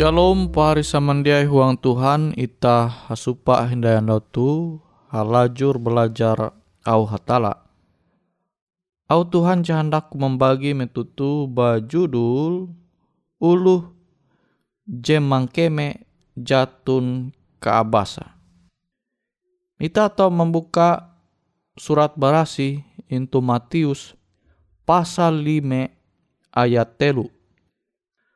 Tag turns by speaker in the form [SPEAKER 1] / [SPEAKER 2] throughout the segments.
[SPEAKER 1] Shalom pahari samandiai huang Tuhan ita hasupa hindayan lautu halajur belajar au hatala. Au Tuhan jahandaku membagi metutu bajudul uluh je mangkeme jatun kaabasa. Ita tahu membuka surat barasi into Matius pasal 5 ayat telu.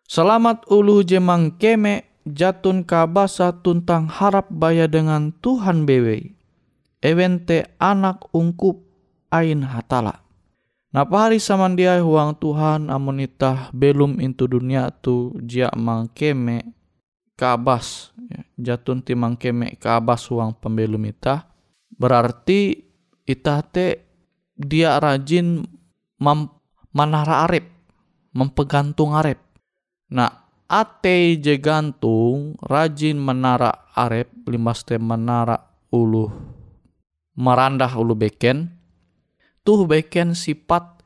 [SPEAKER 1] Selamat ulu jemang keme jatun kabasa tuntang harap baya dengan Tuhan bewe. Ewente anak ungkup ain hatala. Napa hari samandiai huang Tuhan amonita belum into dunia tu jia mangkeme kabas ya, jatun ti mangkeme kabas huang pembelum ita berarti ita te dia rajin mem manara arep mempegantung arep nah ate je gantung rajin menara arep limas te menara ulu merandah ulu beken. Tuh beken sifat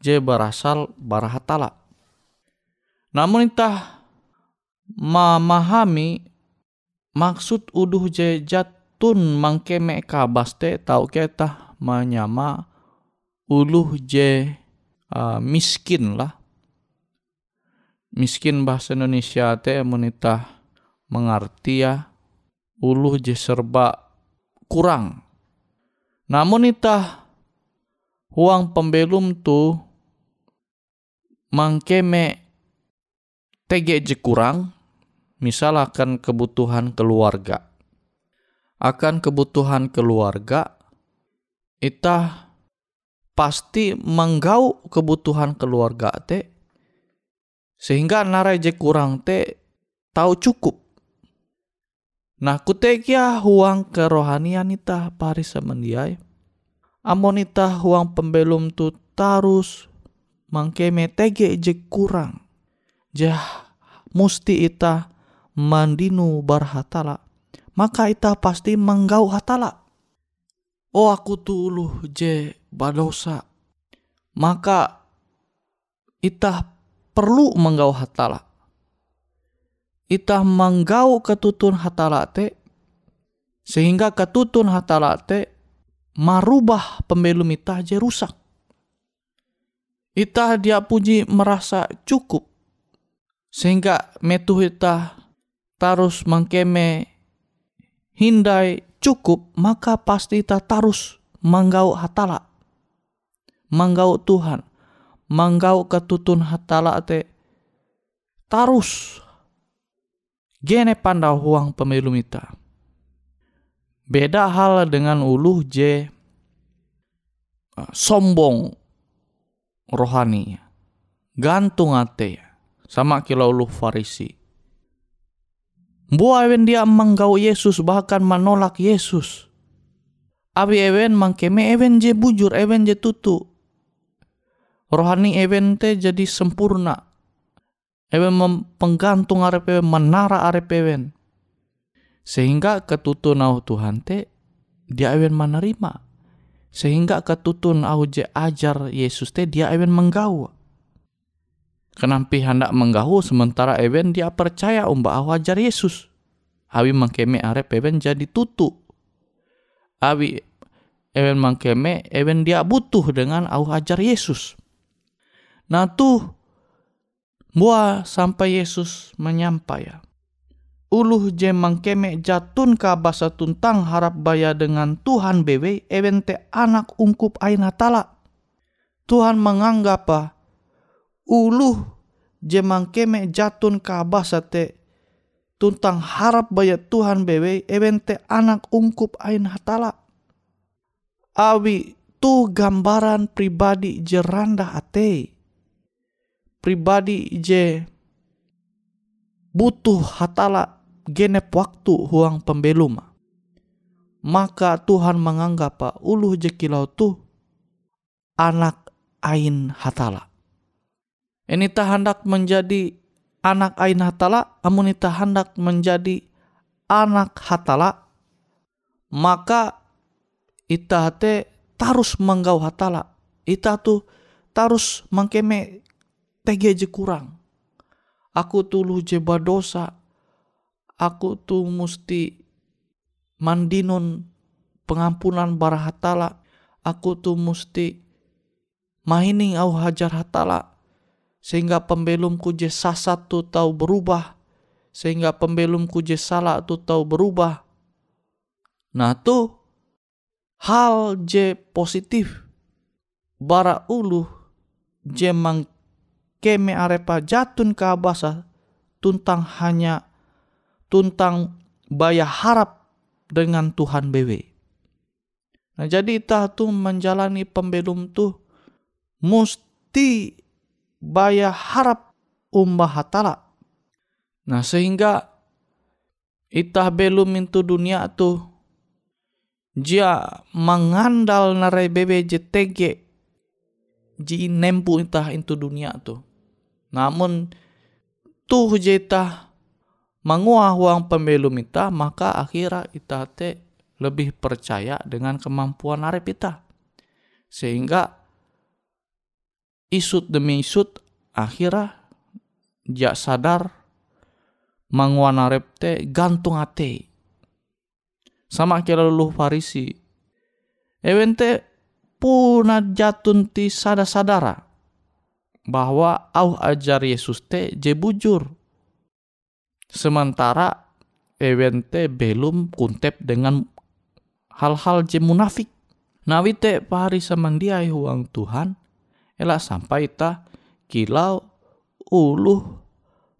[SPEAKER 1] je berasal barahatala. Namun itah memahami maksud uduh je jatun mangkeme kabas te tau kita menyama uluh je uh, miskin lah miskin bahasa Indonesia te menita mengerti ya uluh je serba kurang namun itah uang pembelum tu mangkeme tege je kurang misal akan kebutuhan keluarga. Akan kebutuhan keluarga, kita pasti menggau kebutuhan keluarga te sehingga narai je kurang te tahu cukup. Nah kutekia huang kerohanian ita paris semendiai. Amonita huang pembelum tu tarus mangkeme tege je kurang. Jah musti ita mandinu barhatala maka ita pasti menggau hatala oh aku tuluh je badosa maka ita perlu menggau hatala. Ita menggau ketutun hatala te sehingga ketutun hatala te marubah pembelum ita je rusak. Ita dia puji merasa cukup sehingga metu ita tarus mangkeme hindai cukup maka pasti ta tarus manggau hatala manggau Tuhan manggau ketutun hatala te tarus gene pandau huang pemilu mita beda hal dengan uluh je uh, sombong rohani gantung ate sama kilau uluh farisi Buah ewen dia menggau Yesus bahkan menolak Yesus. Abi ewen mangkeme ewen je bujur, ewen je tutu. Rohani ewen te jadi sempurna. Ewen penggantung arep ewen, menara arep ewen. Sehingga ketutun au Tuhan te, dia ewen menerima. Sehingga ketutun au je ajar Yesus te, dia ewen menggau. Kenapa hendak menggahu sementara Ewen dia percaya umba ajar Yesus. Awi mangkeme arep Ewen jadi tutu. Awi Ewen mangkeme Ewen dia butuh dengan au ajar Yesus. Nah tuh buah sampai Yesus menyampai ya. Uluh je mangkeme jatun kabasa tuntang harap baya dengan Tuhan bewe Ewen te anak ungkup aina tala. Tuhan menganggap uluh jemang keme jatun kabah sate tuntang harap bayat Tuhan bewe evente anak ungkup ain hatala. Awi tu gambaran pribadi je randah ate. Pribadi je butuh hatala genep waktu huang pembelum. Maka Tuhan menganggap uluh je kilau tu anak ain hatala. Ini tak hendak menjadi anak ain hatala, amun ita hendak menjadi anak hatala, maka ita te tarus menggau hatala. Ita tu tarus mengkeme tege je kurang. Aku tulu je badosa. Aku tu musti mandinun pengampunan barahatala. Aku tu musti mahining au hajar hatala sehingga pembelumku je sasat tu tahu berubah
[SPEAKER 2] sehingga pembelum kuje salah tu tahu berubah. Nah tu hal je positif bara ulu je mang keme arepa jatun ke abasa tuntang hanya tuntang bayar harap dengan Tuhan bewe. Nah jadi itah tu menjalani pembelum tu mesti bayar harap umbah hatala. Nah sehingga itah belum itu dunia tu dia mengandal narai bebe JTG ji nempu itah itu dunia tu. Namun tuh jeta menguah uang pembelum itah maka akhirnya itah te lebih percaya dengan kemampuan arep kita. Sehingga isut demi isut akhirnya jak sadar manguan arep te gantung ate. Sama kira luluh farisi. Ewen te puna jatun ti sada sadara bahwa au ajar Yesus te je bujur. Sementara ewen te belum kuntep dengan hal-hal je munafik. Nawi te pari samandiai huang Tuhan, elak sampai ta kilau uluh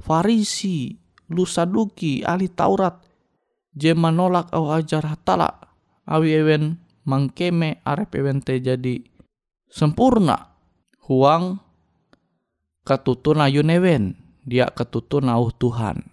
[SPEAKER 2] farisi lu saduki ahli Taurat je menolak au ajar hatala awi ewen mangkeme arep ewen te jadi sempurna huang ketutun ayun ewen dia ketutun au Tuhan.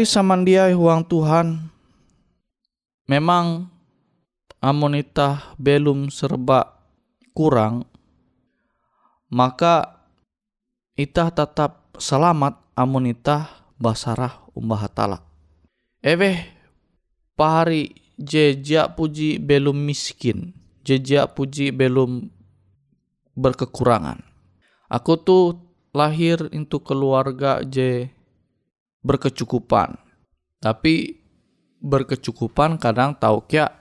[SPEAKER 2] Pahari samandiai huang Tuhan memang amonita belum serba kurang maka itah tetap selamat amonita basarah
[SPEAKER 1] umbah hatala. Eweh pahari jejak puji belum miskin, jejak puji belum berkekurangan. Aku tuh lahir untuk keluarga je berkecukupan. Tapi berkecukupan kadang tahu kia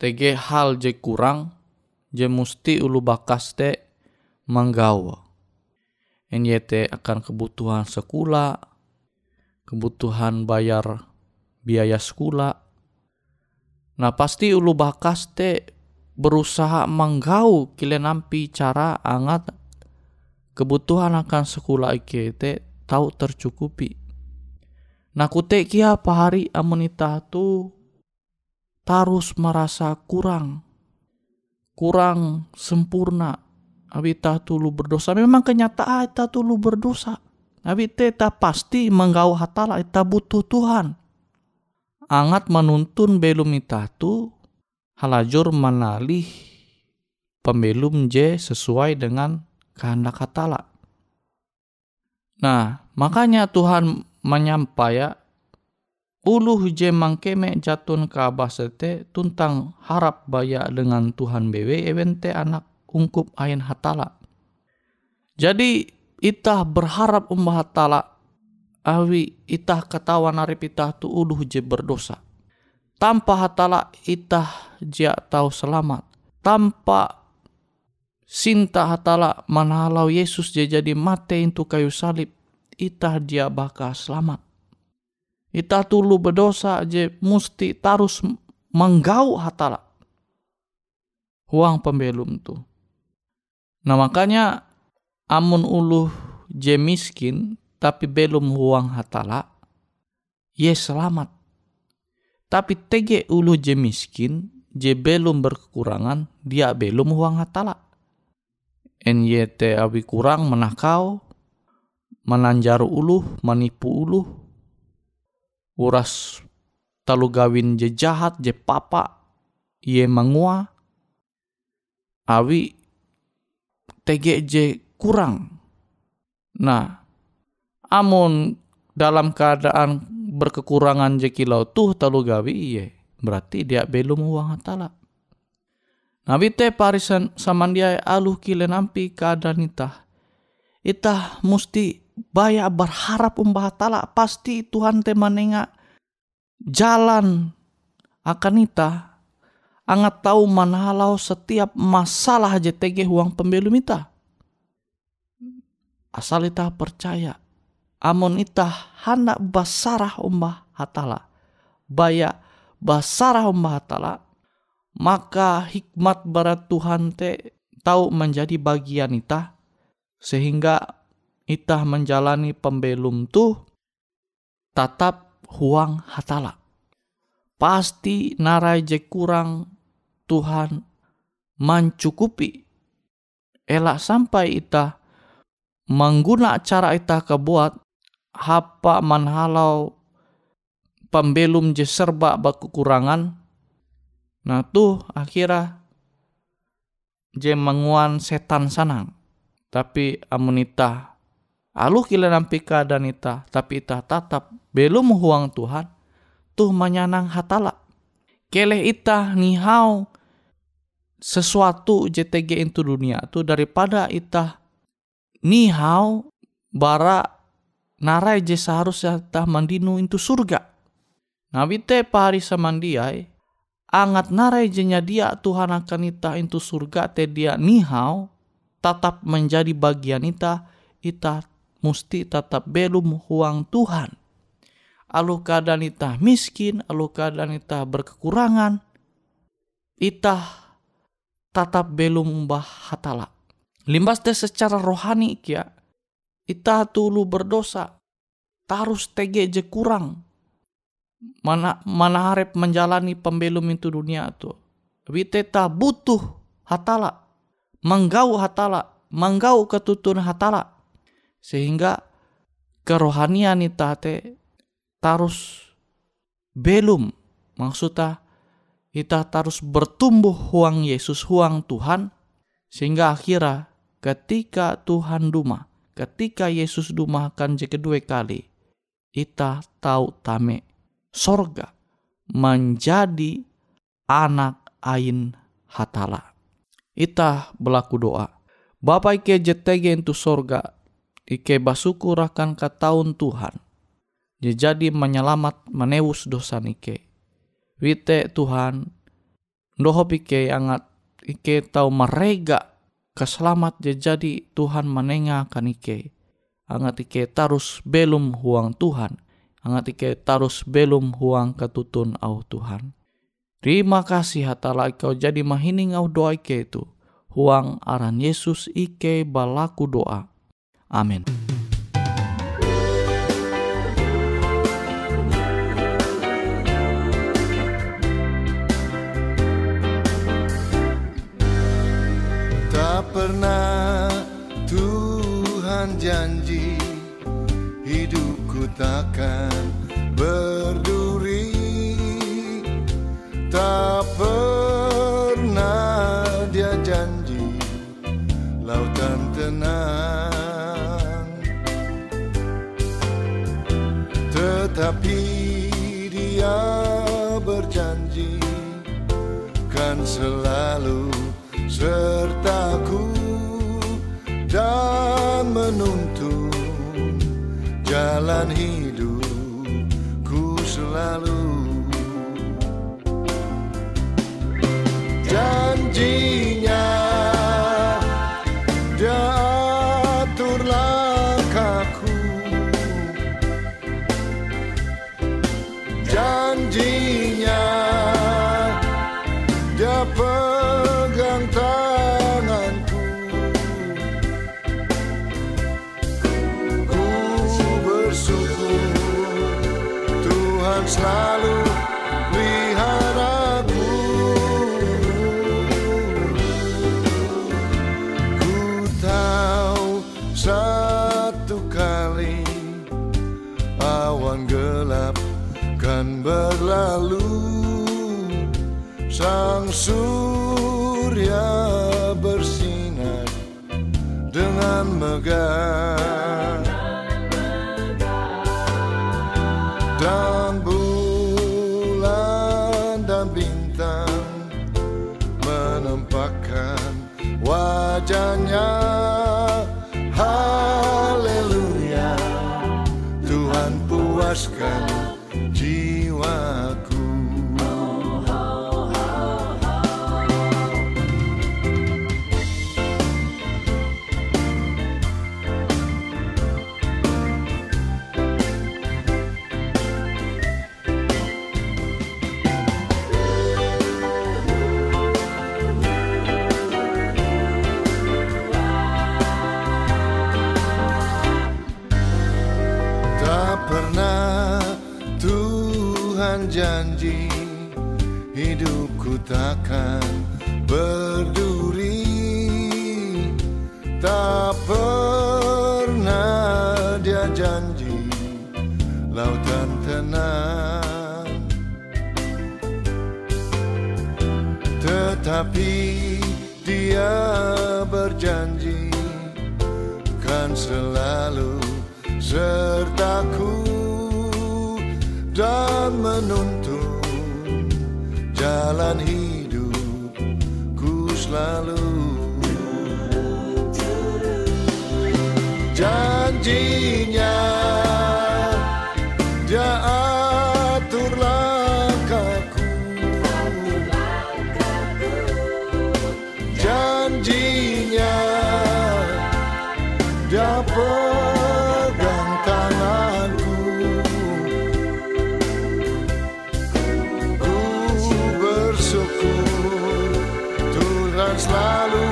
[SPEAKER 1] tege hal je kurang je musti ulu bakas te menggawa. NYT akan kebutuhan sekolah, kebutuhan bayar biaya sekolah. Nah pasti ulu bakas te berusaha menggau kile nampi cara angat kebutuhan akan sekolah ike te tahu tercukupi. Nah kute kia hari amonita tu tarus merasa kurang, kurang sempurna. Abi tu lu berdosa. Memang kenyataan tu lu berdosa. Abi tak pasti menggau hatala ita butuh Tuhan angat menuntun belum tu halajur menalih pembelum J sesuai dengan kehendak katala. Nah, makanya Tuhan menyampaikan uluh je mangkeme jatun ke abasete tuntang harap baya dengan Tuhan bewe evente anak ungkup ain hatala. Jadi itah berharap umbah hatala awi itah ketawa narip itah tu uluh je berdosa. Tanpa hatala itah jia tahu selamat. Tanpa sinta hatala manahalau Yesus je jadi mate itu kayu salib. Itah dia baka selamat. Itah tulu berdosa je musti tarus menggau hatala. Huang pembelum tu. Nah makanya amun uluh je miskin tapi belum huang hatala, ye selamat. Tapi tege ulu je miskin, je belum berkekurangan, dia belum huang hatala. NYT awi kurang menakau, menanjar ulu, menipu ulu, uras talu gawin je jahat, je papa, ye mengua, awi tege je kurang. Nah, amun dalam keadaan berkekurangan jekilau tuh talu gawi iye berarti dia belum uang hatala. Nabi te parisan dia aluh kile nampi keadaan itah. Itah musti baya berharap umbah hatala pasti Tuhan te manenga jalan akan itah angat tahu manhalau setiap masalah JTG uang pembelum itah asal itah percaya Amun itah hendak basarah umbah hatala. Baya basarah umbah hatala. Maka hikmat barat Tuhan te tahu menjadi bagian itah. Sehingga itah menjalani pembelum tuh tatap huang hatala. Pasti narai je kurang Tuhan mencukupi. Elak sampai itah mengguna cara itah kebuat hapa manhalau pembelum je serba kekurangan nah tuh akhirnya je menguan setan sanang tapi amunita alu kila nampi keadaan ita tapi ita tatap belum huang Tuhan tuh menyanang hatala keleh ita nihau sesuatu JTG itu dunia tuh daripada ita nihau bara narai je seharusnya tah mandinu itu surga. Nabi te pari samandiai, angat narai je dia Tuhan akan ita itu surga te dia nihau, tetap menjadi bagian ita, ita musti tetap belum huang Tuhan. Alu keadaan ita miskin, alu keadaan ita berkekurangan, ita tetap belum mbah hatala. Limbas de secara rohani kia, ita tulu berdosa tarus tege je kurang mana mana harap menjalani pembelum itu dunia tu witeta butuh hatala menggau hatala menggau ketutun hatala sehingga kerohanian ita te tarus belum maksudnya kita tarus bertumbuh huang Yesus huang Tuhan sehingga akhirnya ketika Tuhan duma ketika Yesus dumahkan je kedua kali, ita tahu tame sorga menjadi anak ain hatala. Ita berlaku doa. Bapak ike jetege itu sorga, ike basukur akan ke tahun Tuhan. Jadi menyelamat menewus dosa nike. Wite Tuhan, doho pike angat ike tahu merega keselamat jadi Tuhan menengah akan ike. Angat ike tarus belum huang Tuhan. Angat ike tarus belum huang ketutun au Tuhan. Terima kasih hatala kau jadi mahining au doa ike itu. Huang aran Yesus ike balaku doa. Amin.
[SPEAKER 3] mañana. Dia janji Lautan tenang. Tetapi dia berjanji Kan selalu sertaku dan menuntun jalan hidupku selalu janjinya. Dia atur langkahku. Janjinya. Dia pegang tanganku. Ku bersyukur Tuhan selalu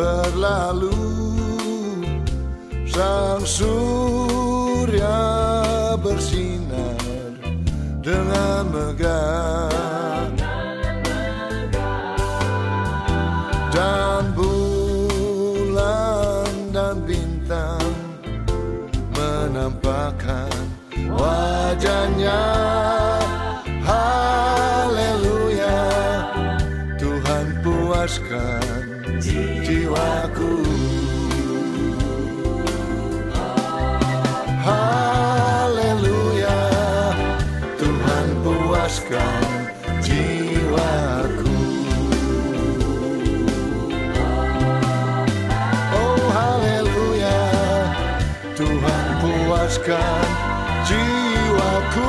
[SPEAKER 3] berlalu. Sang surya bersinar dengan megah puaskan jiwaku. Oh haleluya Tuhan puaskan jiwaku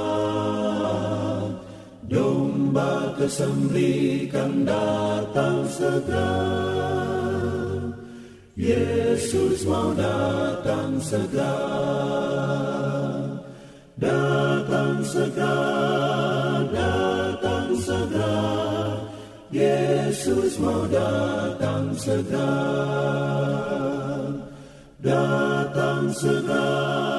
[SPEAKER 4] Domba kesembelikan datang segera. Yesus mau datang segera. Datang segera, datang segera. Yesus mau datang segera. Datang segera